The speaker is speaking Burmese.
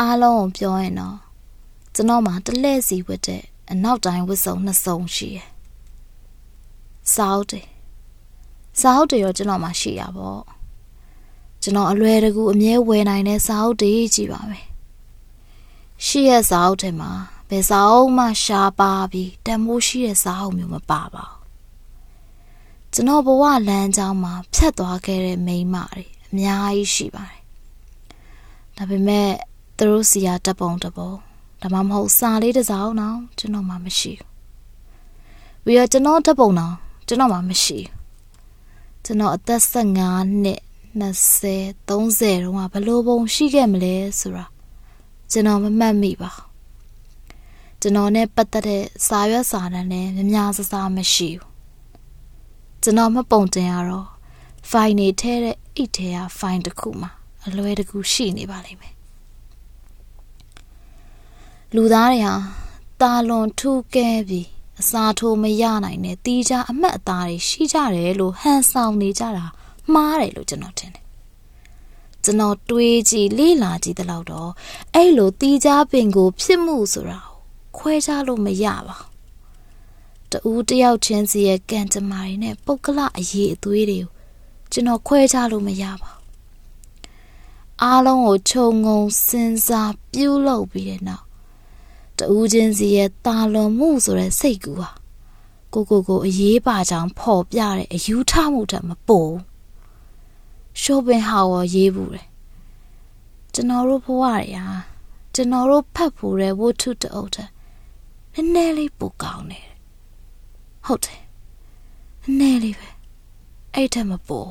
အားလုံးကိုပြောရင်တော့ကျွန်တော်မှာတလဲစီဝတ်တဲ့အနောက်တိုင်းဝတ်စုံနှစ်စုံရှိရယ်စာအုပ်တွေစာအုပ်တွေရောကျွန်တော်မှာရှိရပါဘောကျွန်တော်အလွယ်တကူအမြဲဝယ်နိုင်တဲ့စာအုပ်တွေကြည့်ပါမယ်ရှိရဲ့စာအုပ်ထဲမှာဘယ်စာအုပ်မှရှားပါပြီးတန်မိုးရှိတဲ့စာအုပ်မျိုးမပါပါဘူးကျွန်တော်ဘဝလမ်းကြောင်းမှာဖြတ်သွားခဲ့တဲ့မိန်းမတွေအများကြီးရှိပါတယ်ဒါပေမဲ့ သူတို့စီယာတပုံတပုံဒါမှမဟုတ်စာလေးတစ်စောင်းတော့ကျွန်တော်မှမရှိဘူးပြီးတော့ကျွန်တော်တပုံတော့ကျွန်တော်မှမရှိဘူးကျွန်တော်အသက်15နှစ်20 30တုန်းကဘလို့ပုံရှိခဲ့မလဲဆိုတာကျွန်တော်မမှတ်မိပါကျွန်တော်နဲ့ပတ်သက်တဲ့စာရွက်စာတမ်းလည်းများများဆဆမရှိဘူးကျွန်တော်မပုံတင်ရတော့ဖိုင်နေထဲတဲ့အိတ်ထဲကဖိုင်တစ်ခုမှအလွယ်တကူရှိနေပါလိမ့်မယ် လူသားတွေဟာတာလွန်ထူးကဲပြီးအစာထိုးမရနိုင်တဲ့တီးခြားအမှတ်အသားတွေရှိကြတယ်လို့ဟန်ဆောင်နေကြတာမှားတယ်လို့ကျွန်တော်ထင်တယ်ကျွန်တော်တွေးကြည့်လေ့လာကြည့်တဲ့လောက်တော့အဲ့လိုတီးခြားပင်ကို ဖြစ်မှုဆိုတာခွဲခြားလို့မရပါဘူးတူတယောက်ချင်းစီရဲ့ကံကြမ္မာတွေနဲ့ပုတ်ကလအရေးအသွေးတွေကိုကျွန်တော်ခွဲခြားလို့မရပါဘူးအားလုံးကိုခြုံငုံစဉ်းစားပြုလုပ်ပြီးတဲ့နောက် တူချင်းစီရဲ့တာလွန်မှုဆိုတဲ့စိတ်ကူဟာကိုကိုကိုအရေးပါကြောင်ဖော်ပြတဲ့အယူထမှုတတ်မပို့ရှိုးပင်ဟာဝရေးဘူးတယ်ကျွန်တော်တို့ဘဝတွေဟာကျွန်တော်တို့ဖတ်ဖို့တဲ့ဝတ္ထုတအုပ်တဲ့နည်းနည်းလေးပိုကောင်းတယ်ဟုတ်တယ်နည်းနည်းလေးပဲအဲ့ထက်မပို့